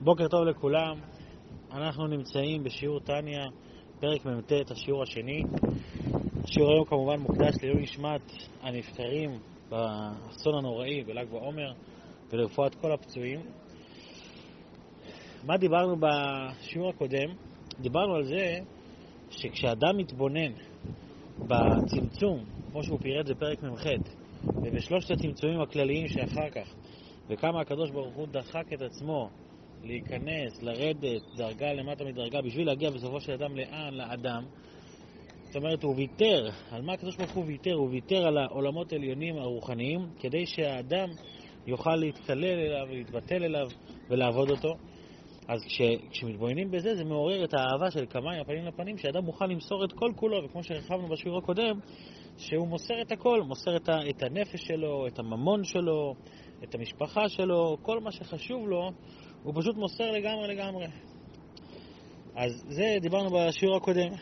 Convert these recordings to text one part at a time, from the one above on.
בוקר טוב לכולם, אנחנו נמצאים בשיעור טניה, פרק מ"ט, השיעור השני. השיעור היום כמובן מוקדש לעילוי נשמת הנפטרים באסון הנוראי בל"ג בעומר ולרפואת כל הפצועים. מה דיברנו בשיעור הקודם? דיברנו על זה שכשאדם מתבונן בצמצום, כמו שהוא פירט בפרק מ"ח, ובשלושת הצמצומים הכלליים שאחר כך, וכמה הקדוש ברוך הוא דחק את עצמו להיכנס, לרדת דרגה למטה מדרגה, בשביל להגיע בסופו של אדם לאן? לאדם. זאת אומרת, הוא ויתר, על מה הקדוש ברוך הוא ויתר? הוא ויתר על העולמות העליונים הרוחניים, כדי שהאדם יוכל להתקלל אליו, להתבטל אליו ולעבוד אותו. אז כש, כשמתבוננים בזה, זה מעורר את האהבה של כמיים הפנים לפנים, שאדם מוכן למסור את כל כולו, וכמו שהרחבנו בשיעור הקודם, שהוא מוסר את הכל, מוסר את, ה, את הנפש שלו, את הממון שלו, את המשפחה שלו, כל מה שחשוב לו, הוא פשוט מוסר לגמרי לגמרי. אז זה דיברנו בשיעור הקודם.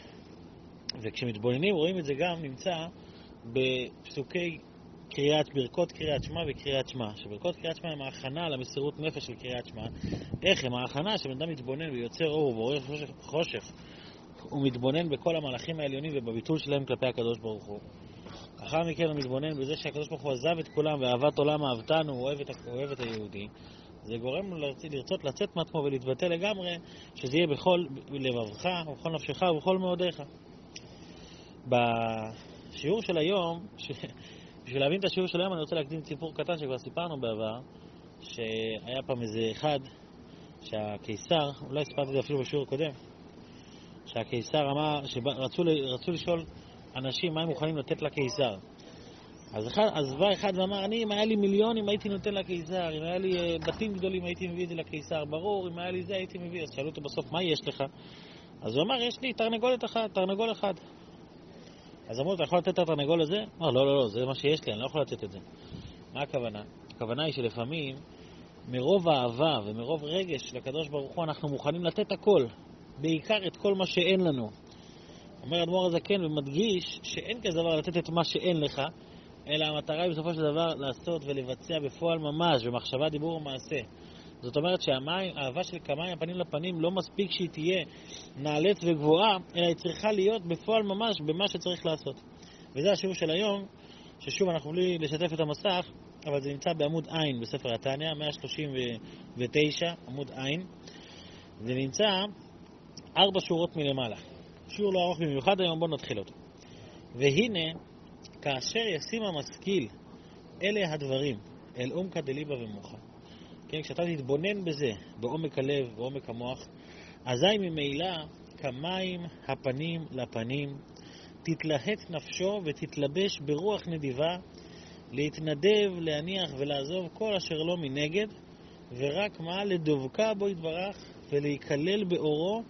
וכשמתבוננים רואים את זה גם נמצא בפסוקי קריאת, ברכות קריאת שמע וקריאת שמע. שברכות קריאת שמע הם ההכנה למסירות נפש של קריאת שמע. איך הם ההכנה שבן אדם מתבונן ויוצר אור ובורר חושך, חושך. הוא מתבונן בכל המהלכים העליונים ובביטול שלהם כלפי הקדוש ברוך הוא. לאחר מכן הוא מתבונן בזה שהקדוש ברוך הוא עזב את כולם ואהבת עולם אהבתנו, הוא אוהב את, אוהב את היהודי. זה גורם לרצות לצאת מעצמו ולהתבטא לגמרי, שזה יהיה בכל לבבך, ובכל נפשך ובכל מאודיך. בשיעור של היום, ש... בשביל להבין את השיעור של היום אני רוצה להקדים סיפור קטן שכבר סיפרנו בעבר, שהיה פעם איזה אחד שהקיסר, אולי סיפרתי את זה אפילו בשיעור הקודם, שהקיסר אמר, שרצו לשאול אנשים מה הם מוכנים לתת לקיסר. אז, אחד, אז בא אחד ואמר, אני, אם היה לי מיליונים הייתי נותן לקיסר, אם היה לי uh, בתים גדולים הייתי מביא את זה לקיסר, ברור, אם היה לי זה הייתי מביא. אז שאלו אותו בסוף, מה יש לך? אז הוא אמר, יש לי תרנגולת אחת, תרנגול אחד. אז אמרו, אתה יכול לתת את התרנגול הזה? אמר, לא, לא, לא, זה מה שיש לי, אני לא יכול לתת את זה. מה הכוונה? הכוונה היא שלפעמים, מרוב אהבה ומרוב רגש לקדוש ברוך הוא, אנחנו מוכנים לתת הכל, בעיקר את כל מה שאין לנו. אומר אדמו"ר הזקן ומדגיש שאין כזה דבר לתת את מה שאין לך, אלא המטרה היא בסופו של דבר לעשות ולבצע בפועל ממש, במחשבה, דיבור ומעשה. זאת אומרת שהאהבה של כמיים הפנים לפנים לא מספיק שהיא תהיה נעלית וגבוהה, אלא היא צריכה להיות בפועל ממש במה שצריך לעשות. וזה השיעור של היום, ששוב אנחנו בלי לשתף את המסך, אבל זה נמצא בעמוד עין בספר התניא, 139, עמוד עין. זה נמצא ארבע שורות מלמעלה. שיעור לא ארוך במיוחד היום, בואו נתחיל אותו. והנה, כאשר ישים המשכיל אלה הדברים אל עומקא דליבה ומוחה, כן, כשאתה תתבונן בזה בעומק הלב, בעומק המוח, אזי ממילא כמים הפנים לפנים, תתלהט נפשו ותתלבש ברוח נדיבה, להתנדב, להניח ולעזוב כל אשר לא מנגד, ורק מה? לדבקה בו יתברך ולהיכלל באורו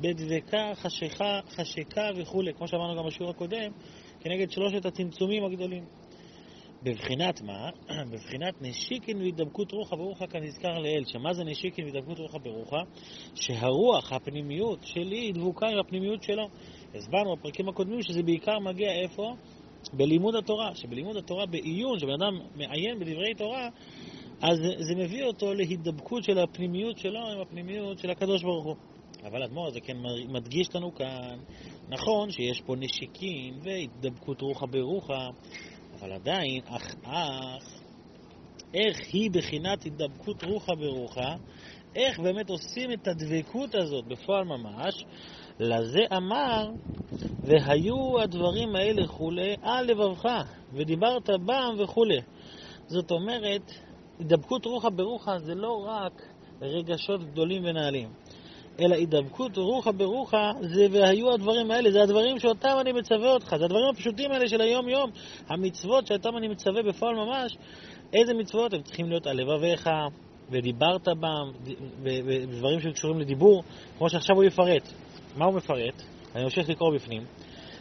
בדבקה, חשיכה, חשיקה וכולי, כמו שאמרנו גם בשיעור הקודם, כנגד שלושת הצמצומים הגדולים. בבחינת מה? בבחינת נשיקין והידבקות רוחה ברוחה כנזכר לאל. שמה זה נשיקין והידבקות רוחה ברוחה? שהרוח, הפנימיות שלי, היא דבוקה עם הפנימיות שלו. הסברנו בפרקים הקודמים שזה בעיקר מגיע איפה? בלימוד התורה. שבלימוד התורה, בעיון, שבן אדם מעיין בדברי תורה, אז זה מביא אותו להידבקות של הפנימיות שלו עם הפנימיות של הקדוש ברוך הוא. אבל אדמו"ר הזה כן מדגיש לנו כאן, נכון שיש פה נשיקין והתדבקות רוחה ברוחה, אבל עדיין, אך אך, איך היא בחינת התדבקות רוחה ברוחה, איך באמת עושים את הדבקות הזאת בפועל ממש, לזה אמר, והיו הדברים האלה כולי על לבבך, ודיברת בם וכולי. זאת אומרת, הידבקות רוחה ברוחה זה לא רק רגשות גדולים ונעלים. אלא הידבקות רוחה ברוחה זה והיו הדברים האלה, זה הדברים שאותם אני מצווה אותך, זה הדברים הפשוטים האלה של היום-יום, המצוות שאותם אני מצווה בפועל ממש, איזה מצוות? הם צריכים להיות על לבביך, ודיברת בם, ודברים שקשורים לדיבור, כמו שעכשיו הוא יפרט. מה הוא מפרט? אני ממשיך לקרוא בפנים.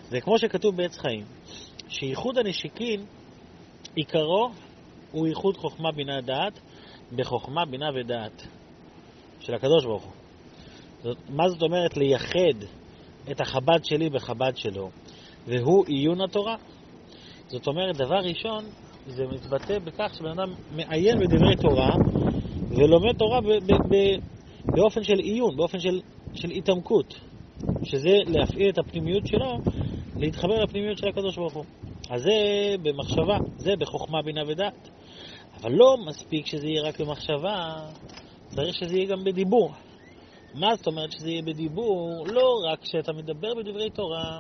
זה כמו שכתוב בעץ חיים, שייחוד הנשיקין, עיקרו הוא ייחוד חוכמה, בינה, דעת, בחוכמה, בינה ודעת של הקדוש ברוך הוא. זאת, מה זאת אומרת לייחד את החב"ד שלי בחב"ד שלו? והוא עיון התורה. זאת אומרת, דבר ראשון, זה מתבטא בכך שבן אדם מעיין בדברי תורה ולומד תורה ב- ב- ב- באופן של עיון, באופן של, של התעמקות, שזה להפעיל את הפנימיות שלו, להתחבר לפנימיות של הקדוש ברוך הוא. אז זה במחשבה, זה בחוכמה, בינה ודעת. אבל לא מספיק שזה יהיה רק במחשבה, צריך שזה יהיה גם בדיבור. מה זאת אומרת שזה יהיה בדיבור? לא רק שאתה מדבר בדברי תורה,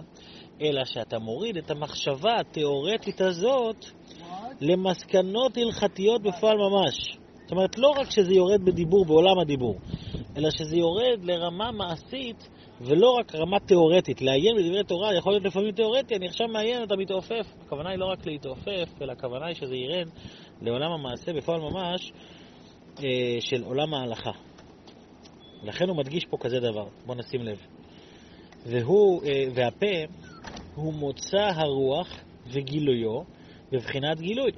אלא שאתה מוריד את המחשבה התיאורטית הזאת למסקנות הלכתיות בפועל ממש. זאת אומרת, לא רק שזה יורד בדיבור, בעולם הדיבור, אלא שזה יורד לרמה מעשית ולא רק רמה תיאורטית. לעיין בדברי תורה יכול להיות לפעמים תיאורטי, אני עכשיו מעיין, אתה מתעופף. הכוונה היא לא רק להתעופף, אלא הכוונה היא שזה ירד לעולם המעשה בפועל ממש אה, של עולם ההלכה. לכן הוא מדגיש פה כזה דבר, בואו נשים לב. והוא, אה, והפה הוא מוצא הרוח וגילויו בבחינת גילוי.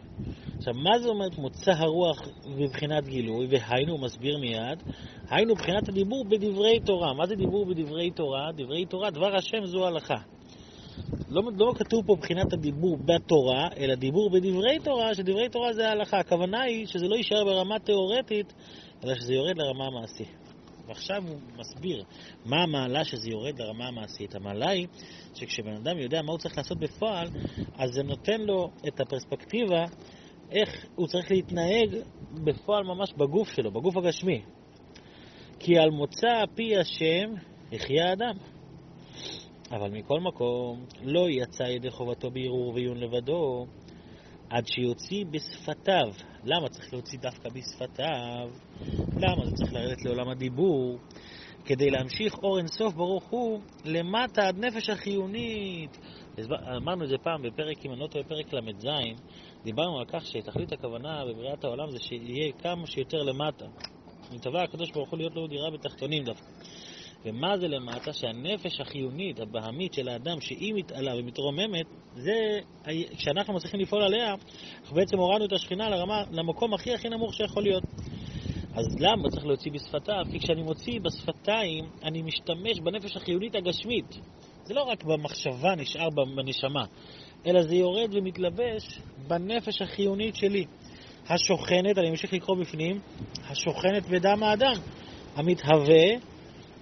עכשיו, מה זה אומרת מוצא הרוח בבחינת גילוי? והיינו, הוא מסביר מיד, היינו בחינת הדיבור בדברי תורה. מה זה דיבור בדברי תורה? דברי תורה, דבר השם זו הלכה. לא, לא כתוב פה בחינת הדיבור בתורה, אלא דיבור בדברי תורה, שדברי תורה זה ההלכה. הכוונה היא שזה לא יישאר ברמה תיאורטית, אלא שזה יורד לרמה המעשית. ועכשיו הוא מסביר מה המעלה שזה יורד לרמה המעשית. המעלה היא שכשבן אדם יודע מה הוא צריך לעשות בפועל, אז זה נותן לו את הפרספקטיבה איך הוא צריך להתנהג בפועל ממש בגוף שלו, בגוף הגשמי. כי על מוצא פי השם יחיה אדם. אבל מכל מקום, לא יצא ידי חובתו בערעור ועיון לבדו, עד שיוציא בשפתיו. למה צריך להוציא דווקא בשפתיו? למה זה צריך לרדת לעולם הדיבור? כדי להמשיך אור אינסוף ברוך הוא למטה עד נפש החיונית. אמרנו את זה פעם בפרק, אם אני לא טועה, פרק ל"ז, דיברנו על כך שתכלית הכוונה בבריאת העולם זה שיהיה כמה שיותר למטה. אם תבע הקדוש ברוך הוא להיות לו דירה בתחתונים דווקא. ומה זה למטה? שהנפש החיונית, הבהמית של האדם, שהיא מתעלה ומתרוממת, זה, כשאנחנו מצליחים לפעול עליה, אנחנו בעצם הורדנו את השכינה לרמה, למקום הכי הכי נמוך שיכול להיות. אז למה צריך להוציא בשפתיו? כי כשאני מוציא בשפתיים, אני משתמש בנפש החיונית הגשמית. זה לא רק במחשבה נשאר בנשמה, אלא זה יורד ומתלבש בנפש החיונית שלי. השוכנת, אני ממשיך לקרוא בפנים, השוכנת בדם האדם, המתהווה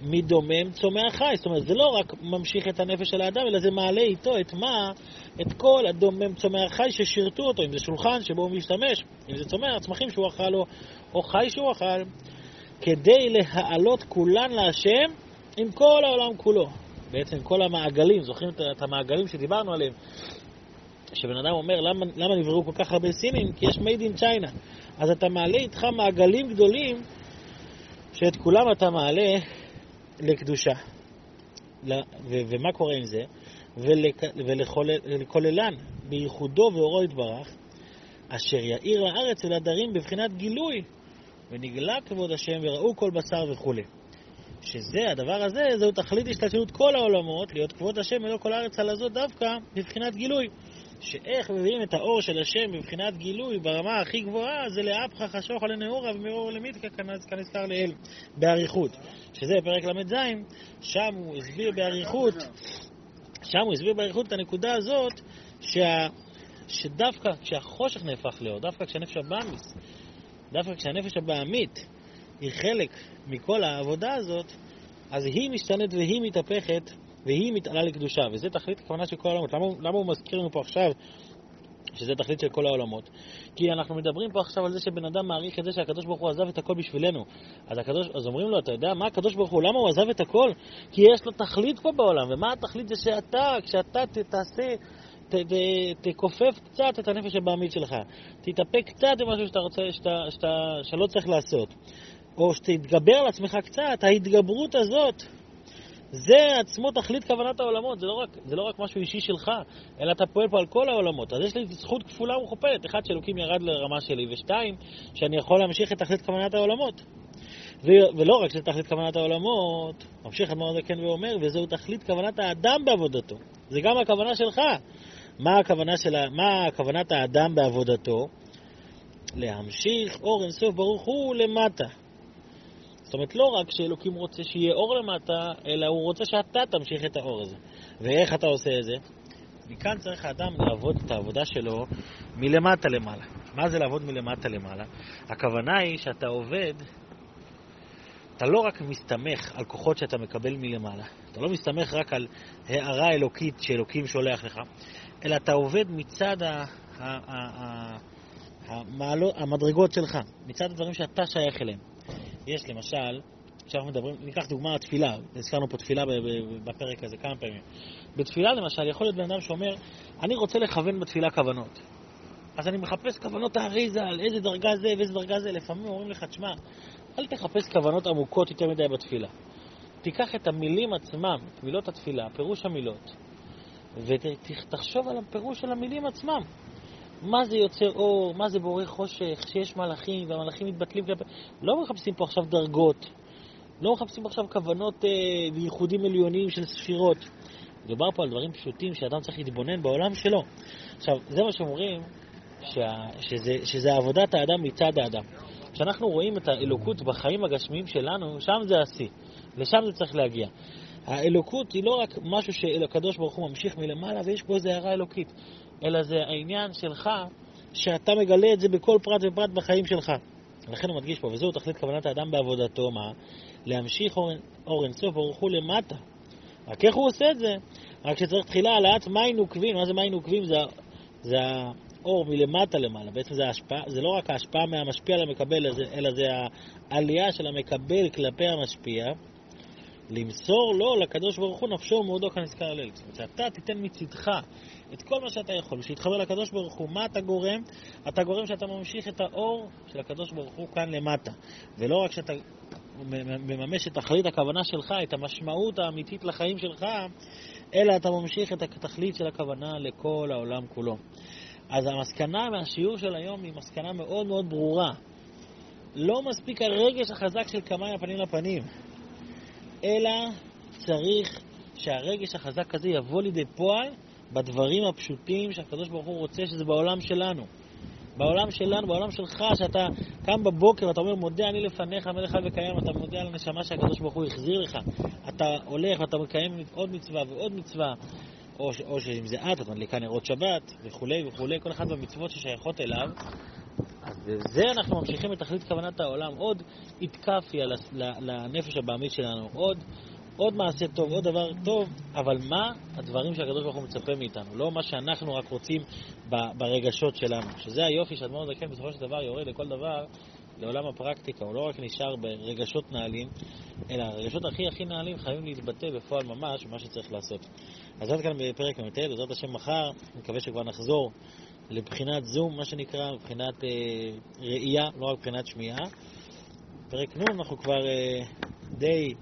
מדומם צומח חי. זאת אומרת, זה לא רק ממשיך את הנפש של האדם, אלא זה מעלה איתו את מה? את כל הדומם צומח חי ששירתו אותו, אם זה שולחן שבו הוא משתמש, אם זה צומח, צמחים שהוא אכל או, או חי שהוא אכל, כדי להעלות כולן להשם עם כל העולם כולו. בעצם כל המעגלים, זוכרים את המעגלים שדיברנו עליהם? שבן אדם אומר, למה, למה נבראו כל כך הרבה סינים? כי יש made in China. אז אתה מעלה איתך מעגלים גדולים, שאת כולם אתה מעלה לקדושה. ומה קורה עם זה? ולכוללן בייחודו ואורו יתברך, אשר יאיר לארץ ולדרים בבחינת גילוי, ונגלה כבוד השם וראו כל בשר וכולי. שזה, הדבר הזה, זהו תכלית השתלשלות כל העולמות, להיות כבוד השם ולא כל הארץ על הזאת דווקא בבחינת גילוי. שאיך מביאים את האור של השם בבחינת גילוי ברמה הכי גבוהה, זה לאפחה חשוך על הנאורה ומאור למיתקה כנזכר לאל, באריכות. שזה פרק ל"ז, שם הוא הסביר באריכות, שם הוא הסביר באריכות את הנקודה הזאת, שה, שדווקא כשהחושך נהפך לאור, דווקא כשהנפש הבאמיס, דווקא כשהנפש הבעמית היא חלק מכל העבודה הזאת, אז היא משתנת והיא מתהפכת והיא מתעלה לקדושה, וזה תכלית הכוונה של כל העולמות. למה, למה הוא מזכיר לנו פה עכשיו שזה תכלית של כל העולמות? כי אנחנו מדברים פה עכשיו על זה שבן אדם מעריך את זה שהקדוש ברוך הוא עזב את הכל בשבילנו. אז, הקדוש, אז אומרים לו, אתה יודע מה הקדוש ברוך הוא, למה הוא עזב את הכל? כי יש לו תכלית פה בעולם, ומה התכלית זה שאתה, כשאתה תעשה... ת, ת, תכופף קצת את הנפש הבעמית שלך, תתאפק קצת במשהו שאתה רוצה, שאתה, שאתה, שלא צריך לעשות, או שתתגבר על עצמך קצת, ההתגברות הזאת זה עצמו תכלית כוונת העולמות, זה לא, רק, זה לא רק משהו אישי שלך, אלא אתה פועל פה על כל העולמות. אז יש לי זכות כפולה ומכופלת, אחד, שאלוקים ירד לרמה שלי, ושתיים, שאני יכול להמשיך את תכלית כוונת העולמות. ו- ולא רק שזה תכלית כוונת העולמות, ממשיך אדמו"ר כן ואומר, וזהו תכלית כוונת האדם בעבודתו. זה גם הכוונה שלך. מה הכוונה של ה... מה כוונת האדם בעבודתו? להמשיך אור אינסוף ברוך הוא למטה. זאת אומרת, לא רק שאלוקים רוצה שיהיה אור למטה, אלא הוא רוצה שאתה תמשיך את האור הזה. ואיך אתה עושה את זה? מכאן צריך האדם לעבוד את העבודה שלו מלמטה למעלה. מה זה לעבוד מלמטה למעלה? הכוונה היא שאתה עובד אתה לא רק מסתמך על כוחות שאתה מקבל מלמעלה, אתה לא מסתמך רק על הערה אלוקית שאלוקים שולח לך, אלא אתה עובד מצד ה... ה... ה... ה... המעלו, המדרגות שלך, מצד הדברים שאתה שייך אליהם. יש למשל, כשאנחנו מדברים, ניקח דוגמה התפילה, הזכרנו פה תפילה בפרק הזה כמה פעמים. בתפילה למשל, יכול להיות בן אדם שאומר, אני רוצה לכוון בתפילה כוונות. אז אני מחפש כוונות האריזה, על איזה דרגה זה ואיזה דרגה זה. לפעמים אומרים לך, תשמע, אל תחפש כוונות עמוקות יותר מדי בתפילה. תיקח את המילים עצמם, את מילות התפילה, פירוש המילות, ותחשוב על הפירוש של המילים עצמם. מה זה יוצר אור, מה זה בורא חושך, שיש מלאכים והמלאכים מתבטלים כלפי... לא מחפשים פה עכשיו דרגות, לא מחפשים עכשיו כוונות אה, וייחודים עליונים של ספירות. מדובר פה על דברים פשוטים שאדם צריך להתבונן בעולם שלו. עכשיו, זה מה שאומרים, שה, שזה, שזה עבודת האדם מצד האדם. כשאנחנו רואים את האלוקות בחיים הגשמיים שלנו, שם זה השיא, לשם זה צריך להגיע. האלוקות היא לא רק משהו שהקדוש ברוך הוא ממשיך מלמעלה ויש פה איזו הערה אלוקית, אלא זה העניין שלך, שאתה מגלה את זה בכל פרט ופרט בחיים שלך. לכן הוא מדגיש פה, וזהו תכלית כוונת האדם בעבודתו, מה? להמשיך אור, אור אינסוף ברוך הוא למטה. רק איך הוא עושה את זה? רק שצריך תחילה העלאת מים נוקבים. מה זה מים נוקבים? זה, זה האור מלמטה למעלה. בעצם זה, ההשפעה, זה לא רק ההשפעה מהמשפיע למקבל, אלא זה העלייה של המקבל כלפי המשפיע. למסור לו, לקדוש ברוך הוא, נפשו ומאודו כנזכר הלל. זאת אומרת, שאתה תיתן מצידך את כל מה שאתה יכול, שיתחבר לקדוש ברוך הוא. מה אתה גורם? אתה גורם שאתה ממשיך את האור של הקדוש ברוך הוא כאן למטה. ולא רק שאתה מממש את תכלית הכוונה שלך, את המשמעות האמיתית לחיים שלך, אלא אתה ממשיך את התכלית של הכוונה לכל העולם כולו. אז המסקנה מהשיעור של היום היא מסקנה מאוד מאוד ברורה. לא מספיק הרגש החזק של כמה הפנים לפנים, אלא צריך שהרגש החזק הזה יבוא לידי פועל בדברים הפשוטים שהקדוש ברוך הוא רוצה שזה בעולם שלנו. בעולם שלנו, בעולם שלך, שאתה קם בבוקר ואתה אומר, מודה אני לפניך, מלך חי וקיים, אתה מודה על הנשמה שהקדוש ברוך הוא החזיר לך. אתה הולך ואתה מקיים עוד מצווה ועוד מצווה, או, או שאם זה את, אתה מדליקה נרות שבת, וכולי וכולי, כל אחד במצוות ששייכות אליו. בזה אנחנו ממשיכים את תכלית כוונת העולם, עוד התקפיה לנפש הבעמית שלנו, עוד עוד מעשה טוב, עוד דבר טוב, אבל מה הדברים שהקדוש ברוך הוא מצפה מאיתנו? לא מה שאנחנו רק רוצים ברגשות שלנו. שזה היופי שאדמו"ר זקן בסופו של דבר יורד לכל דבר, לעולם הפרקטיקה, הוא לא רק נשאר ברגשות נעלים, אלא הרגשות הכי הכי נעלים חייבים להתבטא בפועל ממש במה שצריך לעשות. אז עד כאן בפרק מ"ט, בעזרת השם מחר, אני מקווה שכבר נחזור לבחינת זום, מה שנקרא, מבחינת אה, ראייה, לא רק מבחינת שמיעה. פרק נ' אנחנו כבר אה, די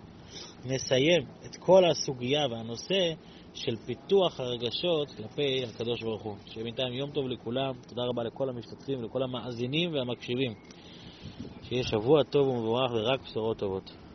נסיים את כל הסוגיה והנושא של פיתוח הרגשות כלפי הקדוש ברוך הוא. שיהיה בינתיים יום טוב לכולם, תודה רבה לכל המשתתפים ולכל המאזינים והמקשיבים. שיהיה שבוע טוב ומבורך ורק בשורות טובות.